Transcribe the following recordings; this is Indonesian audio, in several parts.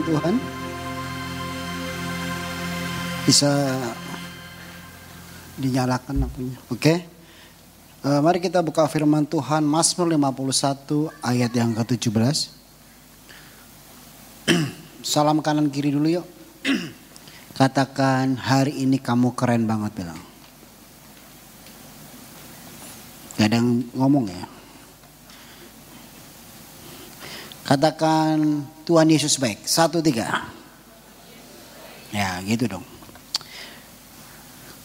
firman Tuhan. Bisa dinyalakan lampunya. Oke. Uh, mari kita buka firman Tuhan Mazmur 51 ayat yang ke-17. Salam kanan kiri dulu yuk. Katakan hari ini kamu keren banget bilang. Gak ada ngomong ya. Katakan Tuhan Yesus baik. Satu tiga. Ya gitu dong.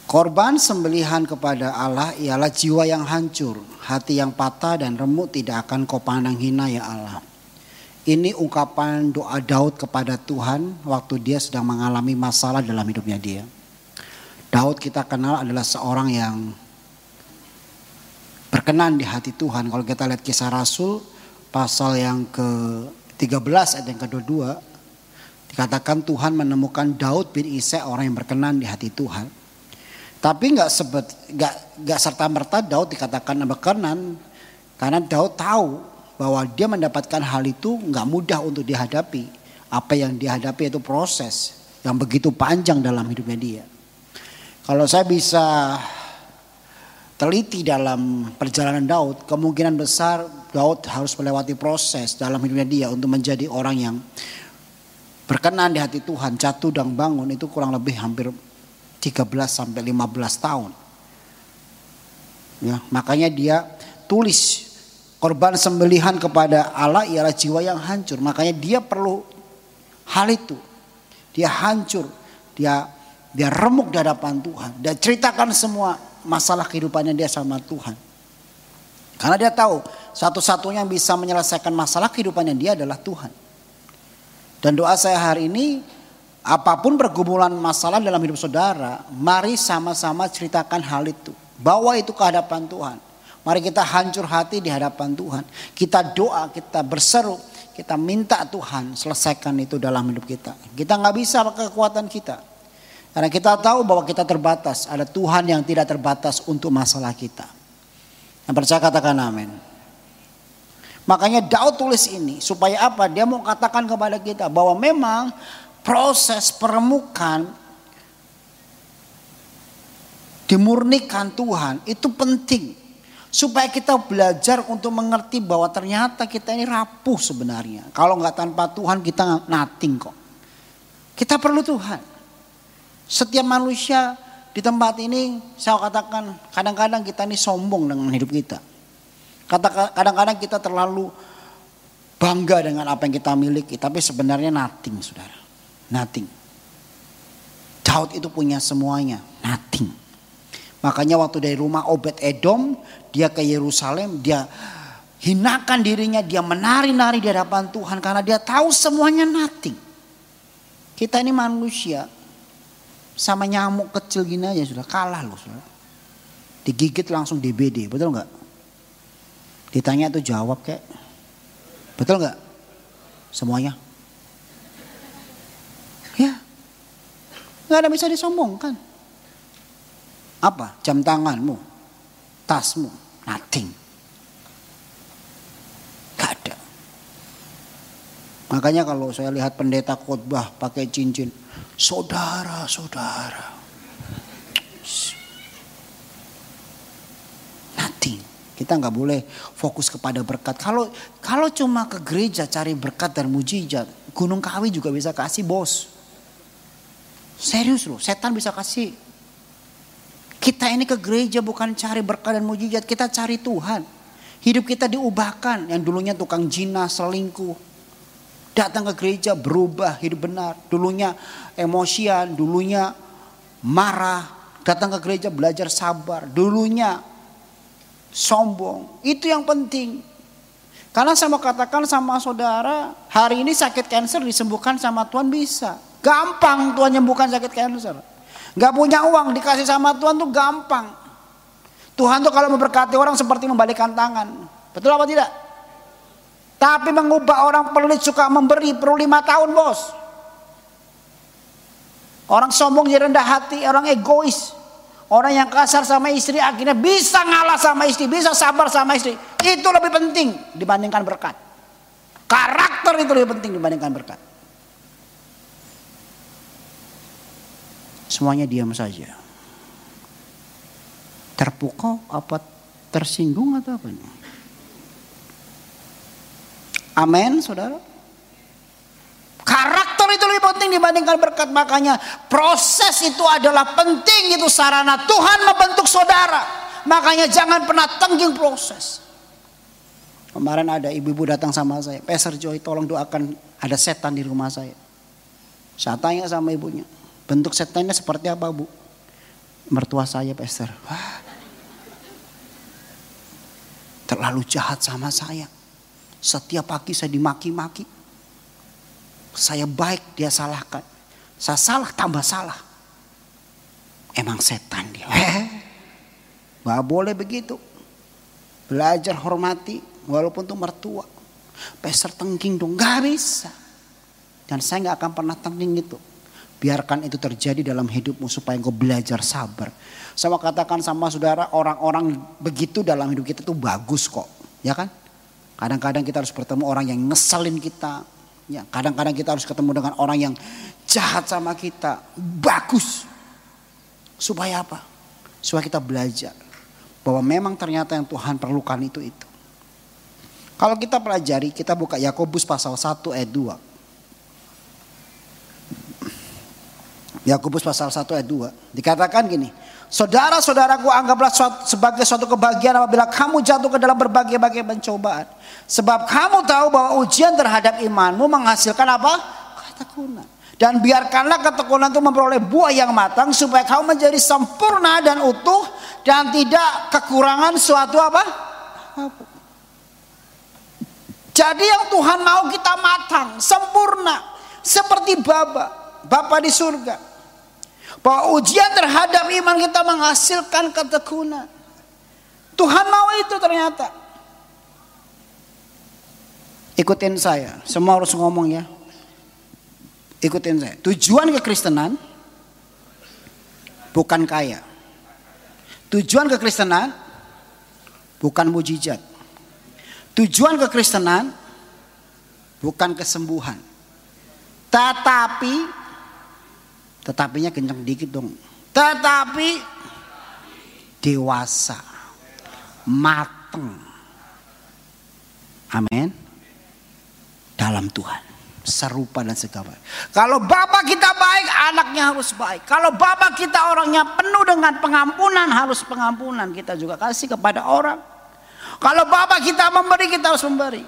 Korban sembelihan kepada Allah ialah jiwa yang hancur, hati yang patah dan remuk tidak akan kau pandang hina ya Allah. Ini ungkapan doa Daud kepada Tuhan waktu dia sedang mengalami masalah dalam hidupnya dia. Daud kita kenal adalah seorang yang berkenan di hati Tuhan. Kalau kita lihat kisah Rasul pasal yang ke-13 ayat yang ke-22 dikatakan Tuhan menemukan Daud bin Isai orang yang berkenan di hati Tuhan. Tapi nggak sebet nggak nggak serta merta Daud dikatakan berkenan karena Daud tahu bahwa dia mendapatkan hal itu nggak mudah untuk dihadapi. Apa yang dihadapi itu proses yang begitu panjang dalam hidupnya dia. Kalau saya bisa teliti dalam perjalanan Daud, kemungkinan besar Daud harus melewati proses dalam hidupnya dia untuk menjadi orang yang berkenan di hati Tuhan, jatuh dan bangun itu kurang lebih hampir 13 sampai 15 tahun. Ya, makanya dia tulis Korban sembelihan kepada Allah ialah jiwa yang hancur. Makanya dia perlu hal itu. Dia hancur. Dia dia remuk di hadapan Tuhan. Dia ceritakan semua masalah kehidupannya dia sama Tuhan. Karena dia tahu satu-satunya yang bisa menyelesaikan masalah kehidupannya dia adalah Tuhan. Dan doa saya hari ini apa pun pergumulan masalah dalam hidup saudara, mari sama-sama ceritakan hal itu. Bawa itu ke hadapan Tuhan. Mari kita hancur hati di hadapan Tuhan. Kita doa, kita berseru, kita minta Tuhan selesaikan itu dalam hidup kita. Kita nggak bisa kekuatan kita. Karena kita tahu bahwa kita terbatas. Ada Tuhan yang tidak terbatas untuk masalah kita. Yang percaya katakan amin. Makanya Daud tulis ini supaya apa? Dia mau katakan kepada kita bahwa memang proses peremukan dimurnikan Tuhan itu penting. Supaya kita belajar untuk mengerti bahwa ternyata kita ini rapuh sebenarnya. Kalau nggak tanpa Tuhan kita nating kok. Kita perlu Tuhan. Setiap manusia di tempat ini saya katakan kadang-kadang kita ini sombong dengan hidup kita. Kadang-kadang kita terlalu bangga dengan apa yang kita miliki. Tapi sebenarnya nating saudara. Nating. Daud itu punya semuanya. Nating. Makanya waktu dari rumah Obed Edom, dia ke Yerusalem, dia hinakan dirinya, dia menari-nari di hadapan Tuhan karena dia tahu semuanya nothing. Kita ini manusia, sama nyamuk kecil gini aja sudah kalah loh sudah. Digigit langsung DBD, betul nggak? Ditanya tuh jawab kayak, betul nggak? Semuanya? Ya, nggak ada bisa disombongkan. Apa? Jam tanganmu, tasmu, nothing. Gak ada. Makanya kalau saya lihat pendeta khotbah pakai cincin, saudara-saudara. Nothing. Kita nggak boleh fokus kepada berkat. Kalau kalau cuma ke gereja cari berkat dan mujizat, Gunung Kawi juga bisa kasih bos. Serius loh, setan bisa kasih. Kita ini ke gereja bukan cari berkah dan mujizat, kita cari Tuhan. Hidup kita diubahkan, yang dulunya tukang jina, selingkuh. Datang ke gereja berubah, hidup benar. Dulunya emosian, dulunya marah. Datang ke gereja belajar sabar. Dulunya sombong. Itu yang penting. Karena saya mau katakan sama saudara, hari ini sakit kanker disembuhkan sama Tuhan bisa. Gampang Tuhan nyembuhkan sakit kanker. Gak punya uang dikasih sama Tuhan tuh gampang. Tuhan tuh kalau memberkati orang seperti membalikkan tangan. Betul apa tidak? Tapi mengubah orang pelit suka memberi perlu lima tahun bos. Orang sombong jadi rendah hati, orang egois. Orang yang kasar sama istri akhirnya bisa ngalah sama istri, bisa sabar sama istri. Itu lebih penting dibandingkan berkat. Karakter itu lebih penting dibandingkan berkat. Semuanya diam saja. Terpukau apa tersinggung atau apa? Amin, saudara. Karakter itu lebih penting dibandingkan berkat. Makanya proses itu adalah penting. Itu sarana Tuhan membentuk saudara. Makanya jangan pernah tengging proses. Kemarin ada ibu-ibu datang sama saya. Pastor Joy tolong doakan ada setan di rumah saya. Saya tanya sama ibunya. Bentuk setannya seperti apa bu? Mertua saya Pastor. Wah, terlalu jahat sama saya. Setiap pagi saya dimaki-maki. Saya baik dia salahkan. Saya salah tambah salah. Emang setan dia. Gak boleh begitu. Belajar hormati walaupun tuh mertua. Peser tengking dong. Gak bisa. Dan saya gak akan pernah tengking itu. Biarkan itu terjadi dalam hidupmu supaya engkau belajar sabar. Sama katakan sama saudara orang-orang begitu dalam hidup kita tuh bagus kok. Ya kan? Kadang-kadang kita harus bertemu orang yang ngeselin kita. Ya, kadang-kadang kita harus ketemu dengan orang yang jahat sama kita. Bagus. Supaya apa? Supaya kita belajar bahwa memang ternyata yang Tuhan perlukan itu itu. Kalau kita pelajari, kita buka Yakobus pasal 1 ayat 2. Yakobus pasal 1 ayat 2. Dikatakan gini, Saudara-saudaraku anggaplah sebagai suatu kebahagiaan apabila kamu jatuh ke dalam berbagai-bagai pencobaan. Sebab kamu tahu bahwa ujian terhadap imanmu menghasilkan apa? Ketekunan. Dan biarkanlah ketekunan itu memperoleh buah yang matang supaya kamu menjadi sempurna dan utuh dan tidak kekurangan suatu apa? Jadi yang Tuhan mau kita matang, sempurna seperti Bapa, Bapa di surga. Bahwa ujian terhadap iman kita menghasilkan ketekunan. Tuhan mau itu ternyata. Ikutin saya, semua harus ngomong ya. Ikutin saya. Tujuan kekristenan bukan kaya. Tujuan kekristenan bukan mujizat. Tujuan kekristenan bukan kesembuhan. Tetapi Tetapinya kencang dikit dong. Tetapi dewasa, mateng. Amin. Dalam Tuhan. Serupa dan segala. Kalau bapak kita baik, anaknya harus baik. Kalau bapak kita orangnya penuh dengan pengampunan, harus pengampunan. Kita juga kasih kepada orang. Kalau bapak kita memberi, kita harus memberi.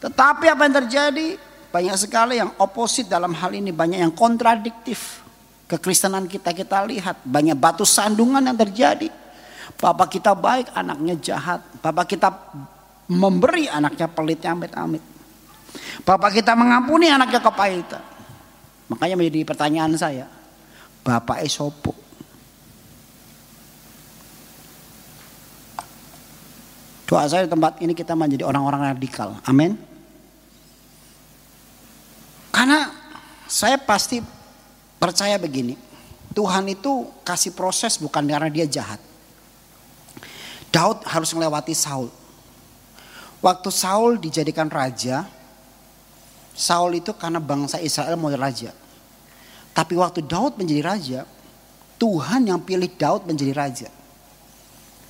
Tetapi apa yang terjadi? Banyak sekali yang oposit dalam hal ini. Banyak yang kontradiktif. Kekristenan kita kita lihat banyak batu sandungan yang terjadi. Bapak kita baik, anaknya jahat. Bapak kita memberi, anaknya pelitnya amit-amit. Bapak kita mengampuni, anaknya kepahitan. Makanya menjadi pertanyaan saya, Bapak Esopo. Doa saya di tempat ini kita menjadi orang-orang radikal. Amin. Karena saya pasti Percaya begini, Tuhan itu kasih proses bukan karena dia jahat. Daud harus melewati Saul. Waktu Saul dijadikan raja, Saul itu karena bangsa Israel mau raja. Tapi waktu Daud menjadi raja, Tuhan yang pilih Daud menjadi raja.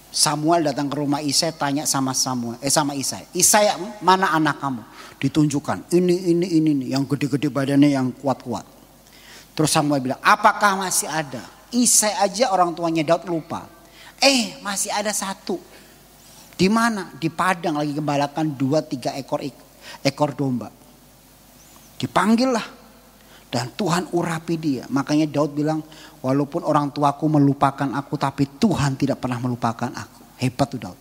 Samuel datang ke rumah Isai tanya sama Samuel, eh sama Isai, Isai mana anak kamu? Ditunjukkan ini ini ini, ini yang gede-gede badannya yang kuat-kuat. Terus Samuel bilang, apakah masih ada? Isai aja orang tuanya Daud lupa. Eh masih ada satu. Di mana? Di padang lagi gembalakan dua tiga ekor ekor domba. Dipanggil lah. Dan Tuhan urapi dia. Makanya Daud bilang, walaupun orang tuaku melupakan aku, tapi Tuhan tidak pernah melupakan aku. Hebat tuh Daud.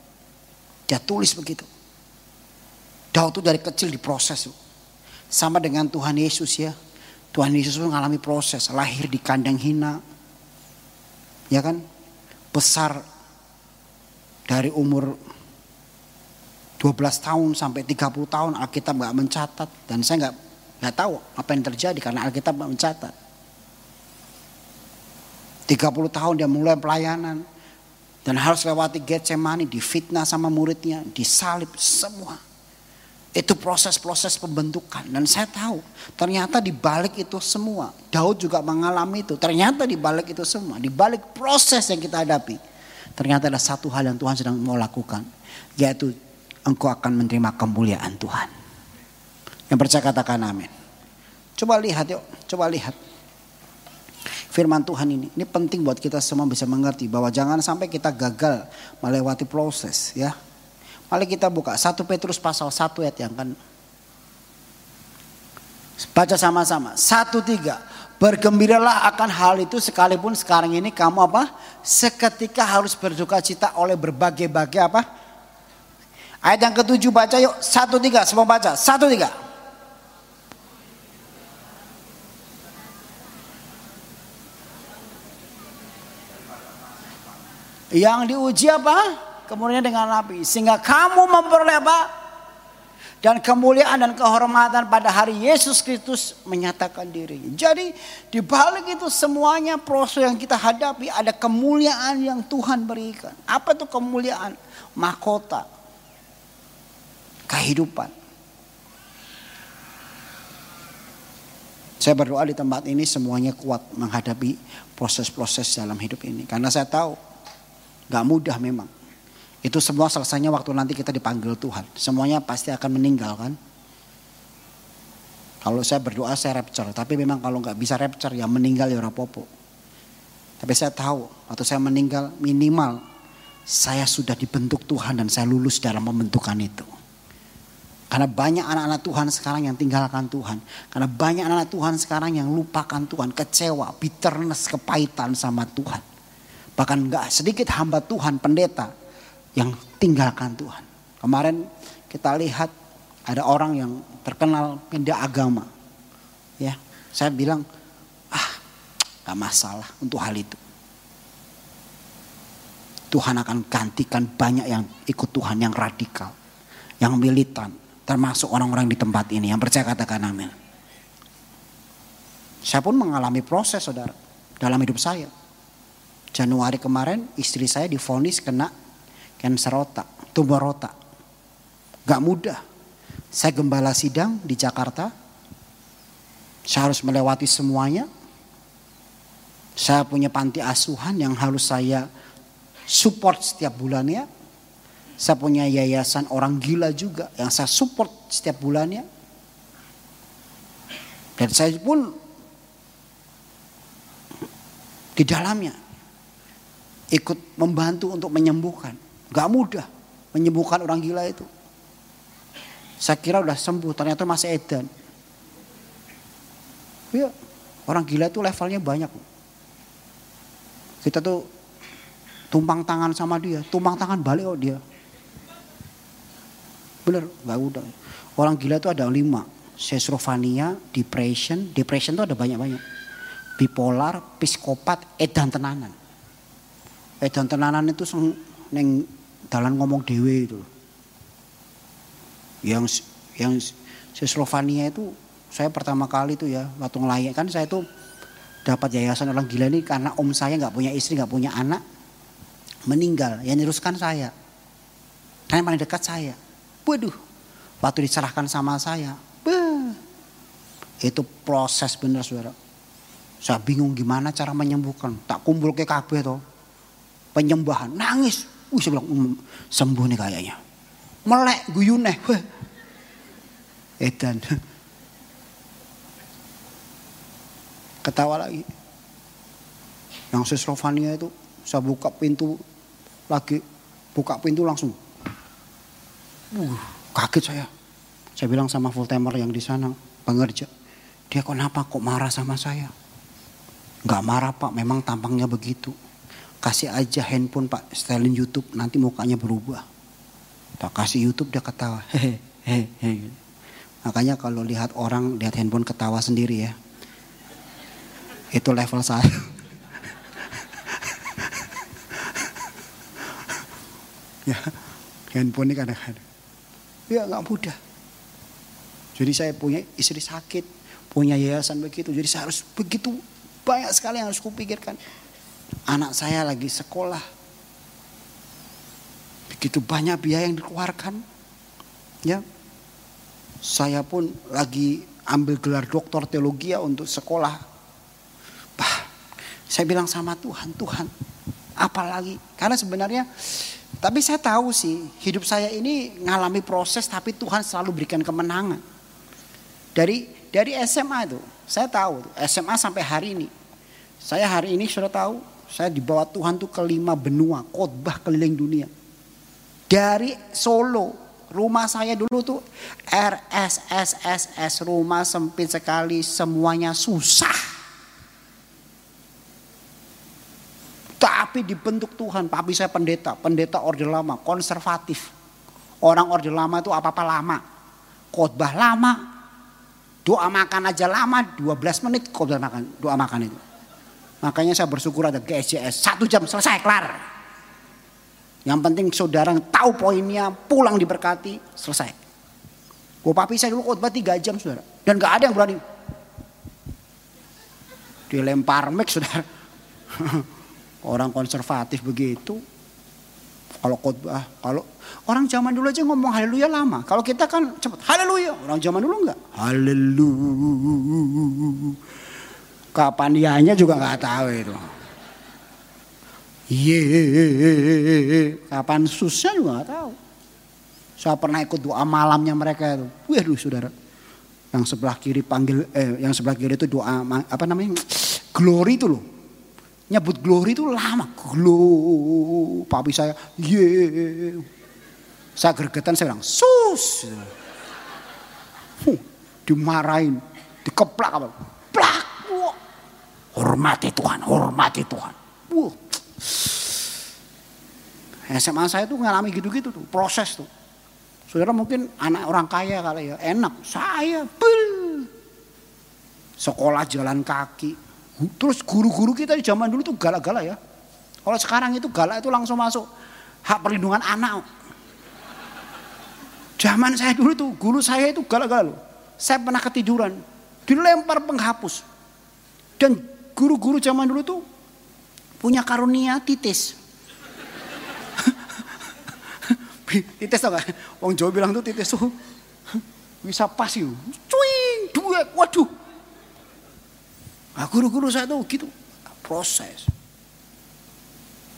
Dia tulis begitu. Daud tuh dari kecil diproses. Sama dengan Tuhan Yesus ya. Tuhan Yesus mengalami proses lahir di kandang hina. Ya kan? Besar dari umur 12 tahun sampai 30 tahun Alkitab nggak mencatat dan saya nggak nggak tahu apa yang terjadi karena Alkitab nggak mencatat. 30 tahun dia mulai pelayanan dan harus lewati Getsemani, difitnah sama muridnya, disalib semua. Itu proses-proses pembentukan. Dan saya tahu ternyata di balik itu semua. Daud juga mengalami itu. Ternyata di balik itu semua. Di balik proses yang kita hadapi. Ternyata ada satu hal yang Tuhan sedang mau lakukan. Yaitu engkau akan menerima kemuliaan Tuhan. Yang percaya katakan amin. Coba lihat yuk. Coba lihat. Firman Tuhan ini. Ini penting buat kita semua bisa mengerti. Bahwa jangan sampai kita gagal melewati proses ya Mari kita buka 1 Petrus pasal 1 ayat yang kan. Baca sama-sama. 1 3. Bergembiralah akan hal itu sekalipun sekarang ini kamu apa? Seketika harus berduka cita oleh berbagai-bagai apa? Ayat yang ketujuh baca yuk. 1 3. Semua baca. 1 3. Yang diuji apa? Kemudian dengan api sehingga kamu memperoleh apa dan kemuliaan dan kehormatan pada hari Yesus Kristus menyatakan diri. Jadi di balik itu semuanya proses yang kita hadapi ada kemuliaan yang Tuhan berikan. Apa itu kemuliaan? Mahkota. Kehidupan. Saya berdoa di tempat ini semuanya kuat menghadapi proses-proses dalam hidup ini. Karena saya tahu gak mudah memang. Itu semua selesainya waktu nanti kita dipanggil Tuhan. Semuanya pasti akan meninggal kan. Kalau saya berdoa saya rapture. Tapi memang kalau nggak bisa rapture ya meninggal ya rapopo. Tapi saya tahu waktu saya meninggal minimal saya sudah dibentuk Tuhan dan saya lulus dalam pembentukan itu. Karena banyak anak-anak Tuhan sekarang yang tinggalkan Tuhan. Karena banyak anak-anak Tuhan sekarang yang lupakan Tuhan. Kecewa, bitterness, kepahitan sama Tuhan. Bahkan nggak sedikit hamba Tuhan, pendeta yang tinggalkan Tuhan. Kemarin kita lihat ada orang yang terkenal pindah agama. Ya, saya bilang, ah, gak masalah untuk hal itu. Tuhan akan gantikan banyak yang ikut Tuhan yang radikal, yang militan, termasuk orang-orang di tempat ini yang percaya katakan amin. Saya pun mengalami proses saudara dalam hidup saya. Januari kemarin istri saya difonis kena kanker otak, tumor otak. Gak mudah. Saya gembala sidang di Jakarta. Saya harus melewati semuanya. Saya punya panti asuhan yang harus saya support setiap bulannya. Saya punya yayasan orang gila juga yang saya support setiap bulannya. Dan saya pun di dalamnya ikut membantu untuk menyembuhkan. Gak mudah menyembuhkan orang gila itu. Saya kira udah sembuh, ternyata masih edan. Ya, orang gila itu levelnya banyak. Kita tuh tumpang tangan sama dia, tumpang tangan balik oh dia. Bener, gak udah. Orang gila itu ada lima. Schizophrenia, depression, depression itu ada banyak-banyak. Bipolar, psikopat, edan tenanan. Edan tenanan itu neng dalam ngomong dewe itu. Yang yang Slovenia itu saya pertama kali itu ya waktu ngelayak kan saya itu dapat yayasan orang gila ini karena om saya nggak punya istri nggak punya anak meninggal. Yang neruskan saya. Karena paling dekat saya. Waduh waktu diserahkan sama saya. Beuh, itu proses bener saudara. Saya bingung gimana cara menyembuhkan. Tak kumpul ke KB tuh penyembahan. Nangis Wih saya bilang um, sembuh nih kayaknya. Melek guyune. Edan. Ketawa lagi. Yang Seslovania itu saya buka pintu lagi buka pintu langsung. Uh, kaget saya. Saya bilang sama full timer yang di sana pengerja. Dia kenapa kok marah sama saya? Gak marah pak, memang tampangnya begitu. Kasih aja handphone Pak, setelin YouTube nanti mukanya berubah. Tak kasih YouTube dia ketawa. Hehehe. Makanya kalau lihat orang lihat handphone ketawa sendiri ya. Itu level saya. ya, handphone ini kadang-kadang. Ya nggak mudah. Jadi saya punya istri sakit, punya yayasan begitu. Jadi saya harus begitu banyak sekali yang harus kupikirkan. Anak saya lagi sekolah. Begitu banyak biaya yang dikeluarkan. Ya. Saya pun lagi ambil gelar doktor teologi ya untuk sekolah. Bah, saya bilang sama Tuhan, Tuhan, apalagi? Karena sebenarnya, tapi saya tahu sih, hidup saya ini ngalami proses, tapi Tuhan selalu berikan kemenangan. Dari dari SMA itu, saya tahu SMA sampai hari ini. Saya hari ini sudah tahu, saya dibawa Tuhan tuh ke lima benua, khotbah keliling dunia. Dari Solo, rumah saya dulu tuh RSSSS, rumah sempit sekali, semuanya susah. Tapi dibentuk Tuhan, papi saya pendeta, pendeta orde lama, konservatif. Orang orde lama itu apa-apa lama. Khotbah lama, doa makan aja lama, 12 menit khotbah makan, doa makan itu. Makanya saya bersyukur ada GSJS. Satu jam selesai, kelar. Yang penting saudara tahu poinnya, pulang diberkati, selesai. Gue papi saya dulu khotbah tiga jam saudara. Dan gak ada yang berani. Dilempar mic saudara. Orang konservatif begitu. Kalau khotbah, kalau orang zaman dulu aja ngomong haleluya lama. Kalau kita kan cepat haleluya. Orang zaman dulu enggak. Haleluya. Kapan dianya juga nggak tahu itu. Ye, kapan susah juga nggak tahu. Saya pernah ikut doa malamnya mereka itu. Waduh saudara. Yang sebelah kiri panggil, eh, yang sebelah kiri itu doa apa namanya? Glory itu loh. Nyebut glory itu lama. Glory. Papi saya, ye. Saya gergetan saya bilang, sus. Huh, dimarahin, dikeplak apa? Plak. Hormati Tuhan, hormati Tuhan. Wuh. SMA saya tuh ngalami gitu-gitu tuh, proses tuh. Saudara mungkin anak orang kaya kali ya, enak. Saya, bel. Sekolah jalan kaki. Terus guru-guru kita di zaman dulu tuh galak-galak ya. Kalau sekarang itu galak itu langsung masuk hak perlindungan anak. Zaman saya dulu tuh, guru saya itu galak-galak loh. Saya pernah ketiduran, dilempar penghapus. Dan guru-guru zaman dulu tuh punya karunia titis. titis tau gak? Wong Jawa bilang tuh titis tuh bisa pas yuk. Cuing, dua, waduh. Nah, guru-guru saya tuh gitu proses.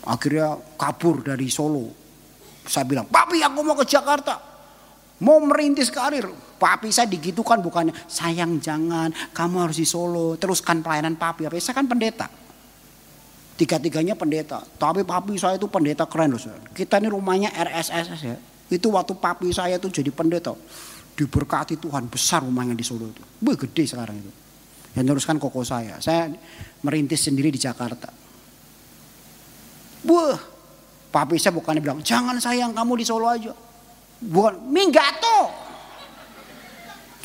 Akhirnya kabur dari Solo. Saya bilang, papi aku mau ke Jakarta. Mau merintis karir. Papi saya digitukan bukannya sayang jangan kamu harus di Solo teruskan pelayanan papi. Papi saya kan pendeta. Tiga-tiganya pendeta. Tapi papi saya itu pendeta keren loh. Kita ini rumahnya RSSS ya. Itu waktu papi saya itu jadi pendeta. Diberkati Tuhan besar rumahnya di Solo itu. Wih gede sekarang itu. Yang teruskan koko saya. Saya merintis sendiri di Jakarta. Wah, papi saya bukannya bilang, jangan sayang kamu di Solo aja. Bukan, minggato.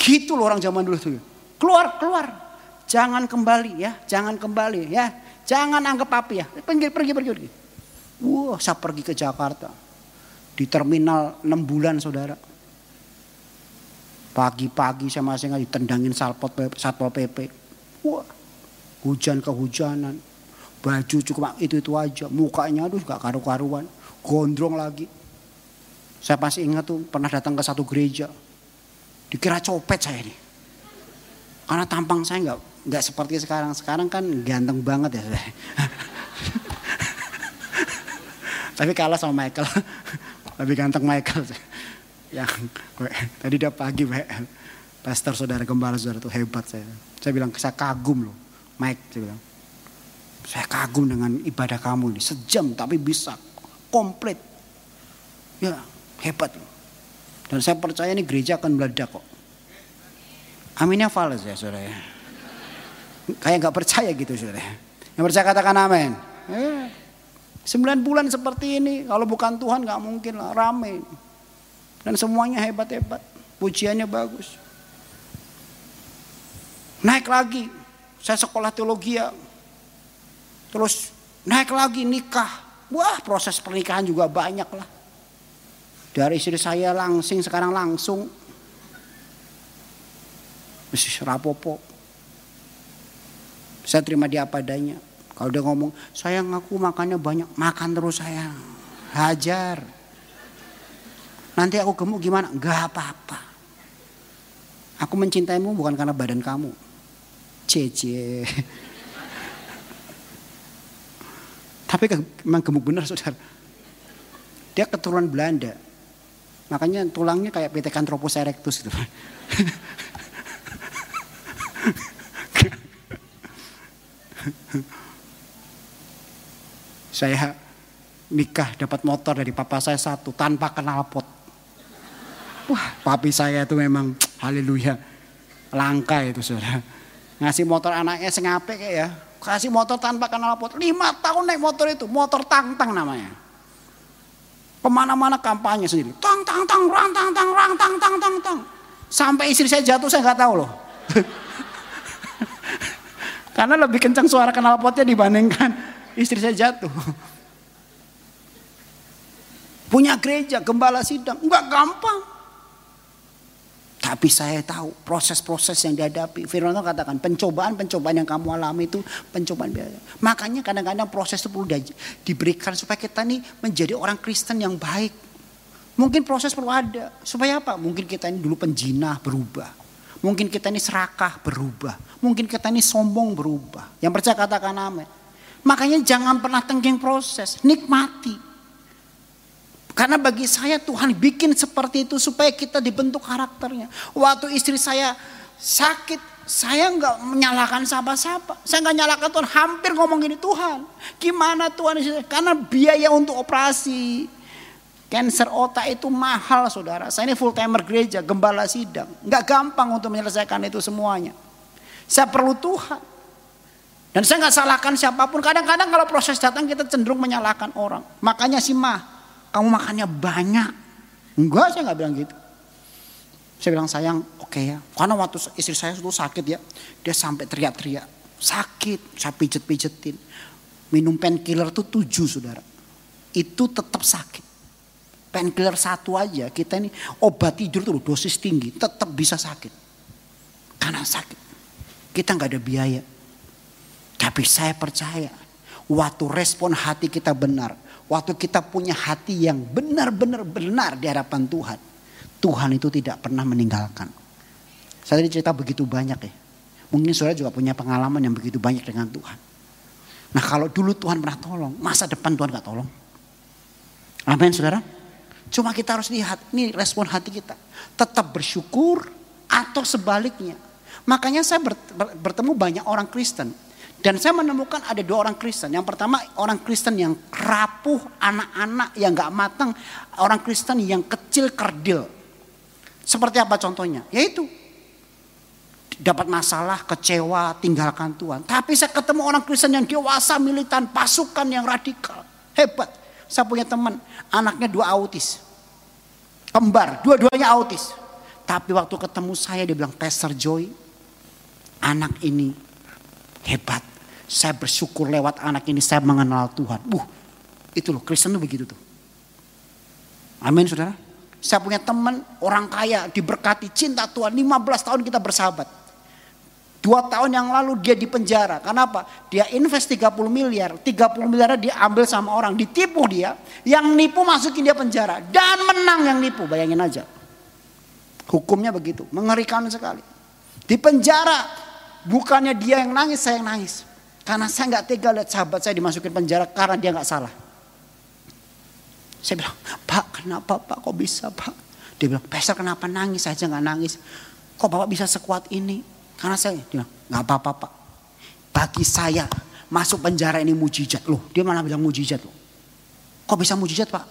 Gitu loh orang zaman dulu tuh. Keluar, keluar. Jangan kembali ya, jangan kembali ya. Jangan anggap papi ya. Pergi, pergi, pergi. pergi. Wah, saya pergi ke Jakarta. Di terminal 6 bulan saudara. Pagi-pagi saya masih nggak ditendangin salpot satpol pp. Wah, hujan kehujanan. Baju cuma itu-itu aja. Mukanya aduh gak karu-karuan. Gondrong lagi. Saya pasti ingat tuh pernah datang ke satu gereja. Dikira copet saya ini. Karena tampang saya nggak nggak seperti sekarang. Sekarang kan ganteng banget ya. Tapi kalah sama Michael. Lebih ganteng Michael. Yang gue, tadi dia pagi pastor saudara gembala saudara itu hebat saya. Saya bilang saya kagum loh. Mike saya bilang. Saya kagum dengan ibadah kamu ini. Sejam tapi bisa komplit. Ya hebat loh. Dan saya percaya ini gereja akan meledak kok. Aminnya fals ya saudara ya. Kayak nggak percaya gitu saudara. Yang percaya katakan amin. Eh, sembilan bulan seperti ini kalau bukan Tuhan nggak mungkin lah rame. Dan semuanya hebat-hebat. Pujiannya bagus. Naik lagi. Saya sekolah teologi ya. Terus naik lagi nikah. Wah proses pernikahan juga banyak lah. Dari istri saya langsing sekarang langsung. Mesti rapopo. Saya terima dia apa adanya. Kalau dia ngomong, sayang aku makannya banyak. Makan terus sayang. Hajar. Nanti aku gemuk gimana? Gak apa-apa. Aku mencintaimu bukan karena badan kamu. Cece. Tapi memang gemuk benar saudara. Dia keturunan Belanda. Makanya tulangnya kayak Pithecanthropus erectus gitu. saya nikah dapat motor dari papa saya satu tanpa kenal pot. Wah, papi saya itu memang haleluya. Langka itu saudara. Ngasih motor anaknya sengape kayak ya. Kasih motor tanpa kenal pot. Lima tahun naik motor itu. Motor tang-tang namanya. Ke mana-mana kampanye sendiri. Tang, tang, tang, rang, tang, tang, rang, tang, tang, tang, tang. Sampai istri saya jatuh saya nggak tahu loh. Karena lebih kencang suara kenal potnya dibandingkan istri saya jatuh. Punya gereja, gembala sidang, nggak gampang. Tapi saya tahu proses-proses yang dihadapi. Firman Tuhan katakan pencobaan-pencobaan yang kamu alami itu pencobaan biasa. Makanya kadang-kadang proses itu perlu diberikan supaya kita nih menjadi orang Kristen yang baik. Mungkin proses perlu ada. Supaya apa? Mungkin kita ini dulu penjinah berubah. Mungkin kita ini serakah berubah. Mungkin kita ini sombong berubah. Yang percaya katakan amin. Makanya jangan pernah tenggeng proses. Nikmati. Karena bagi saya Tuhan bikin seperti itu supaya kita dibentuk karakternya. Waktu istri saya sakit, saya nggak menyalahkan siapa-siapa. Saya nggak nyalakan Tuhan, hampir ngomong gini Tuhan. Gimana Tuhan? Karena biaya untuk operasi Cancer otak itu mahal saudara. Saya ini full timer gereja, gembala sidang. Nggak gampang untuk menyelesaikan itu semuanya. Saya perlu Tuhan. Dan saya nggak salahkan siapa pun. Kadang-kadang kalau proses datang kita cenderung menyalahkan orang. Makanya si mah kamu makannya banyak. Enggak, saya nggak bilang gitu. Saya bilang sayang, oke okay ya. Karena waktu istri saya itu sakit ya, dia sampai teriak-teriak. Sakit, saya pijet-pijetin. Minum painkiller tuh tujuh saudara. Itu tetap sakit. Painkiller satu aja, kita ini obat tidur tuh dosis tinggi, tetap bisa sakit. Karena sakit. Kita nggak ada biaya. Tapi saya percaya, waktu respon hati kita benar, Waktu kita punya hati yang benar-benar benar di hadapan Tuhan. Tuhan itu tidak pernah meninggalkan. Saya tadi cerita begitu banyak ya. Mungkin saudara juga punya pengalaman yang begitu banyak dengan Tuhan. Nah kalau dulu Tuhan pernah tolong, masa depan Tuhan gak tolong? Amin saudara. Cuma kita harus lihat, ini respon hati kita. Tetap bersyukur atau sebaliknya. Makanya saya bertemu banyak orang Kristen dan saya menemukan ada dua orang Kristen. Yang pertama orang Kristen yang rapuh, anak-anak yang gak matang. Orang Kristen yang kecil kerdil. Seperti apa contohnya? Yaitu dapat masalah, kecewa, tinggalkan Tuhan. Tapi saya ketemu orang Kristen yang dewasa, militan, pasukan yang radikal. Hebat. Saya punya teman, anaknya dua autis. Kembar, dua-duanya autis. Tapi waktu ketemu saya dia bilang, Pastor Joy, anak ini hebat. Saya bersyukur lewat anak ini saya mengenal Tuhan. Buh, itu loh Kristen tuh begitu tuh. Amin saudara. Saya punya teman orang kaya diberkati cinta Tuhan 15 tahun kita bersahabat. Dua tahun yang lalu dia di penjara. Kenapa? Dia invest 30 miliar. 30 miliar dia ambil sama orang. Ditipu dia. Yang nipu masukin dia penjara. Dan menang yang nipu. Bayangin aja. Hukumnya begitu. Mengerikan sekali. Di penjara. Bukannya dia yang nangis, saya yang nangis. Karena saya nggak tega lihat sahabat saya dimasukin penjara karena dia nggak salah. Saya bilang, Pak kenapa Pak kok bisa Pak? Dia bilang, Pastor kenapa nangis saja nggak nangis? Kok Bapak bisa sekuat ini? Karena saya dia bilang, nggak apa-apa Pak. Bagi saya masuk penjara ini mujizat loh. Dia malah bilang mujizat loh. Kok bisa mujizat Pak?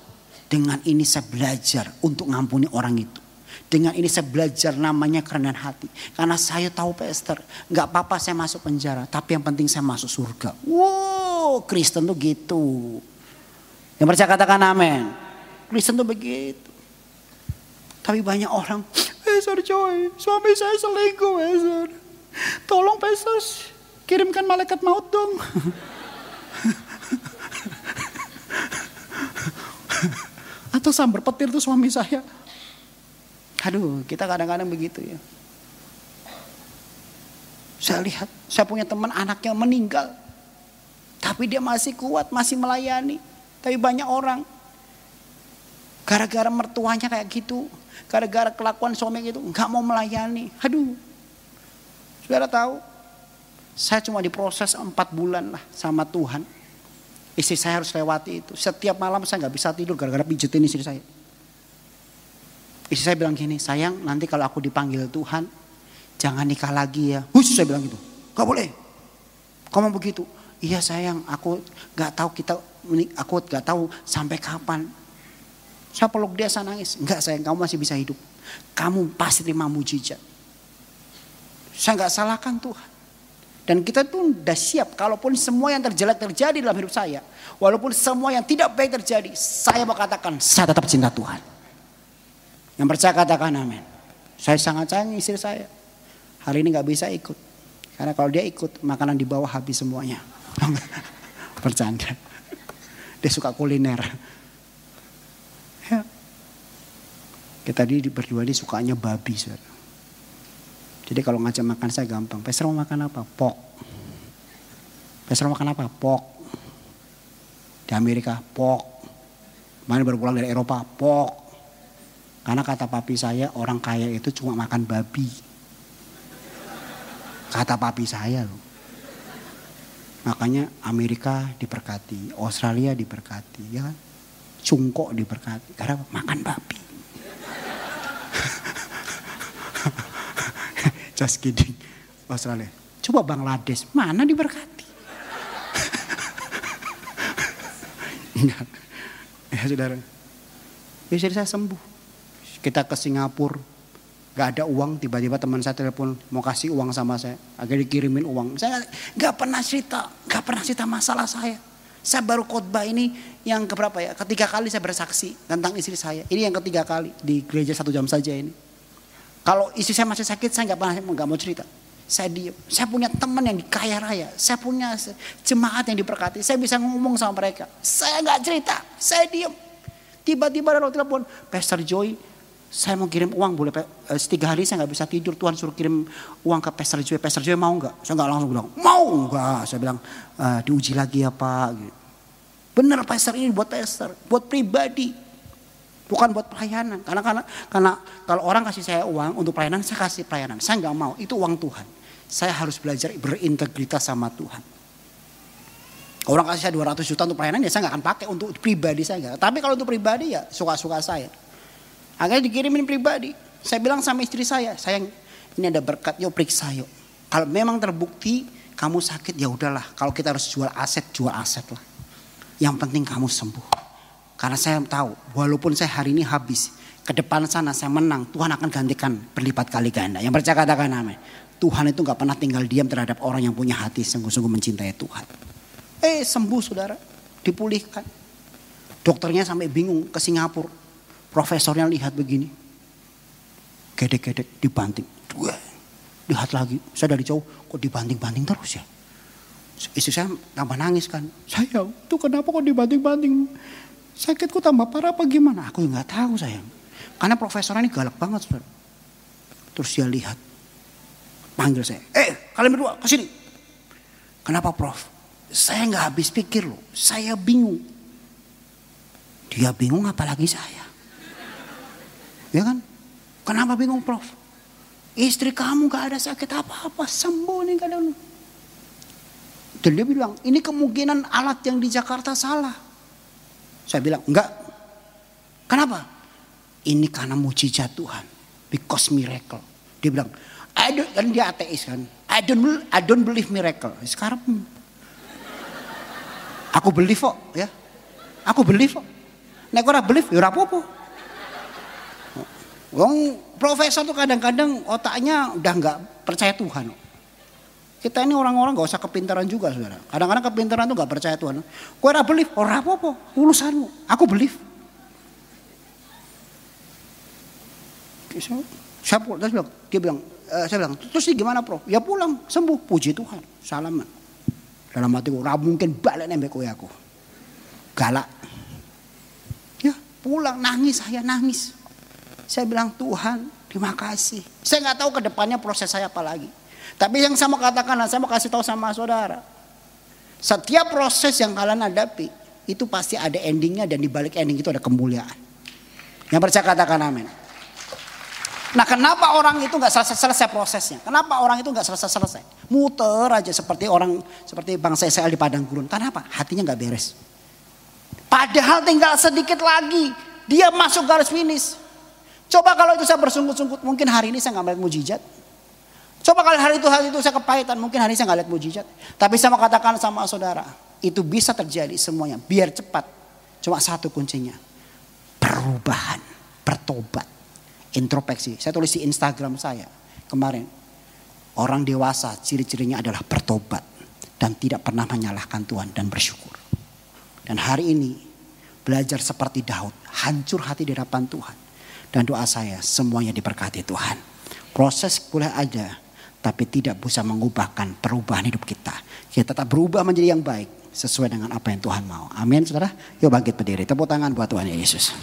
Dengan ini saya belajar untuk ngampuni orang itu. Dengan ini saya belajar namanya kerendahan hati. Karena saya tahu Pastor, nggak apa-apa saya masuk penjara, tapi yang penting saya masuk surga. Wow, Kristen tuh gitu. Yang percaya katakan amin. Kristen tuh begitu. Tapi banyak orang, Pastor Joy, suami saya selingkuh Pastor. Tolong Pastor, kirimkan malaikat maut dong. Atau sambar petir tuh suami saya. Aduh, kita kadang-kadang begitu ya. Saya lihat, saya punya teman anaknya meninggal. Tapi dia masih kuat, masih melayani. Tapi banyak orang Gara-gara mertuanya kayak gitu. Gara-gara kelakuan suami gitu. Nggak mau melayani. Aduh. Saudara tahu. Saya cuma diproses empat bulan lah sama Tuhan. Istri saya harus lewati itu. Setiap malam saya nggak bisa tidur gara-gara pijetin istri saya. Istri saya bilang gini, sayang nanti kalau aku dipanggil Tuhan, jangan nikah lagi ya. Hush, saya bilang gitu. Gak boleh. Kamu begitu. Iya sayang, aku gak tahu kita, aku gak tahu sampai kapan. Saya peluk dia, saya nangis. Enggak sayang, kamu masih bisa hidup. Kamu pasti terima mujizat. Saya nggak salahkan Tuhan. Dan kita tuh udah siap. Kalaupun semua yang terjelek terjadi dalam hidup saya. Walaupun semua yang tidak baik terjadi. Saya mau katakan, saya tetap cinta Tuhan. Yang percaya katakan amin. Saya sangat sayang istri saya. Hari ini nggak bisa ikut. Karena kalau dia ikut, makanan di bawah habis semuanya. Bercanda. Dia suka kuliner. Ya. Kita tadi berdua ini sukanya babi. Saudara. Jadi kalau ngajak makan saya gampang. Peser mau makan apa? Pok. Peser mau makan apa? Pok. Di Amerika, pok. Mana baru pulang dari Eropa, pok. Karena kata papi saya orang kaya itu cuma makan babi. Kata papi saya loh. Makanya Amerika diberkati, Australia diberkati, ya kan? Cungkok diberkati karena makan babi. Just kidding. Australia. Coba Bangladesh, mana diberkati? Enggak. Ya saudara. Ya saya sembuh. Kita ke Singapura. Gak ada uang, tiba-tiba teman saya telepon mau kasih uang sama saya. Akhirnya dikirimin uang. Saya gak pernah cerita, gak pernah cerita masalah saya. Saya baru khotbah ini yang keberapa ya? Ketiga kali saya bersaksi tentang istri saya. Ini yang ketiga kali di gereja satu jam saja ini. Kalau istri saya masih sakit, saya nggak pernah nggak mau cerita. Saya diem. Saya punya teman yang kaya raya. Saya punya jemaat yang diberkati. Saya bisa ngomong sama mereka. Saya nggak cerita. Saya diem. Tiba-tiba ada telepon, Pastor Joy, saya mau kirim uang boleh eh, tiga hari saya nggak bisa tidur. Tuhan suruh kirim uang ke Pastor Joy. Pastor Joy mau nggak? Saya nggak langsung bilang mau nggak? Saya bilang e, diuji lagi ya Pak. Gitu. bener Pastor ini buat Pastor buat pribadi bukan buat pelayanan. Karena karena karena kalau orang kasih saya uang untuk pelayanan saya kasih pelayanan. Saya nggak mau itu uang Tuhan. Saya harus belajar berintegritas sama Tuhan. Orang kasih saya 200 juta untuk pelayanan ya saya nggak akan pakai untuk pribadi saya gak. tapi kalau untuk pribadi ya suka-suka saya Akhirnya dikirimin pribadi. Saya bilang sama istri saya, sayang ini ada berkat, yuk periksa yuk. Kalau memang terbukti kamu sakit ya udahlah. Kalau kita harus jual aset, jual aset lah. Yang penting kamu sembuh. Karena saya tahu, walaupun saya hari ini habis, ke depan sana saya menang, Tuhan akan gantikan berlipat kali ganda. Yang percaya katakan amin. Tuhan itu gak pernah tinggal diam terhadap orang yang punya hati sungguh-sungguh mencintai Tuhan. Eh sembuh saudara, dipulihkan. Dokternya sampai bingung ke Singapura. Profesornya lihat begini. Gedek-gedek dibanting. Dua. Lihat lagi. Saya dari jauh kok dibanting-banting terus ya. Istri saya tambah nangis kan. Sayang itu kenapa kok dibanting-banting. Sakitku tambah parah apa gimana? Aku nggak tahu sayang. Karena profesornya ini galak banget. Saudara. Terus dia lihat. Panggil saya. Eh kalian berdua ke sini. Kenapa prof? Saya nggak habis pikir loh. Saya bingung. Dia bingung apalagi saya. Ya kan? Kenapa bingung Prof? Istri kamu gak ada sakit apa-apa, sembuh nih kadang. Dan dia bilang, ini kemungkinan alat yang di Jakarta salah. Saya bilang, enggak. Kenapa? Ini karena mujizat Tuhan. Because miracle. Dia bilang, I don't, kan dia ateis kan. I don't, I don't believe miracle. Sekarang aku believe kok ya. Aku believe kok. Nek ora believe ya ora apa-apa. Wong profesor tuh kadang-kadang otaknya udah nggak percaya Tuhan. Kita ini orang-orang gak usah kepintaran juga saudara. Kadang-kadang kepintaran tuh gak percaya Tuhan. Kue ora belief, ora apa-apa, urusanmu. Aku belief. Saya pulang, dia bilang, dia bilang, e, saya bilang, terus ini gimana bro? Ya pulang, sembuh, puji Tuhan, salaman. Dalam hatiku, ora mungkin balik nembek kue aku. Galak. Ya pulang, nangis saya, nangis. Saya bilang Tuhan terima kasih. Saya nggak tahu ke depannya proses saya apa lagi. Tapi yang saya mau katakan, saya mau kasih tahu sama saudara. Setiap proses yang kalian hadapi, itu pasti ada endingnya dan di balik ending itu ada kemuliaan. Yang percaya katakan amin. Nah kenapa orang itu nggak selesai-selesai prosesnya? Kenapa orang itu nggak selesai-selesai? Muter aja seperti orang seperti bangsa Israel di padang gurun. Kenapa? Hatinya nggak beres. Padahal tinggal sedikit lagi dia masuk garis finish. Coba kalau itu saya bersungguh-sungguh, mungkin hari ini saya nggak melihat mujizat. Coba kalau hari itu hari itu saya kepahitan, mungkin hari ini saya nggak lihat mujizat. Tapi saya mau katakan sama saudara, itu bisa terjadi semuanya. Biar cepat. Cuma satu kuncinya. Perubahan, bertobat introspeksi. Saya tulis di Instagram saya kemarin. Orang dewasa ciri-cirinya adalah bertobat dan tidak pernah menyalahkan Tuhan dan bersyukur. Dan hari ini belajar seperti Daud, hancur hati di hadapan Tuhan. Dan doa saya semuanya diberkati Tuhan. Proses boleh ada, tapi tidak bisa mengubahkan perubahan hidup kita. Kita tetap berubah menjadi yang baik sesuai dengan apa yang Tuhan mau. Amin saudara. Yuk bangkit berdiri. Tepuk tangan buat Tuhan Yesus.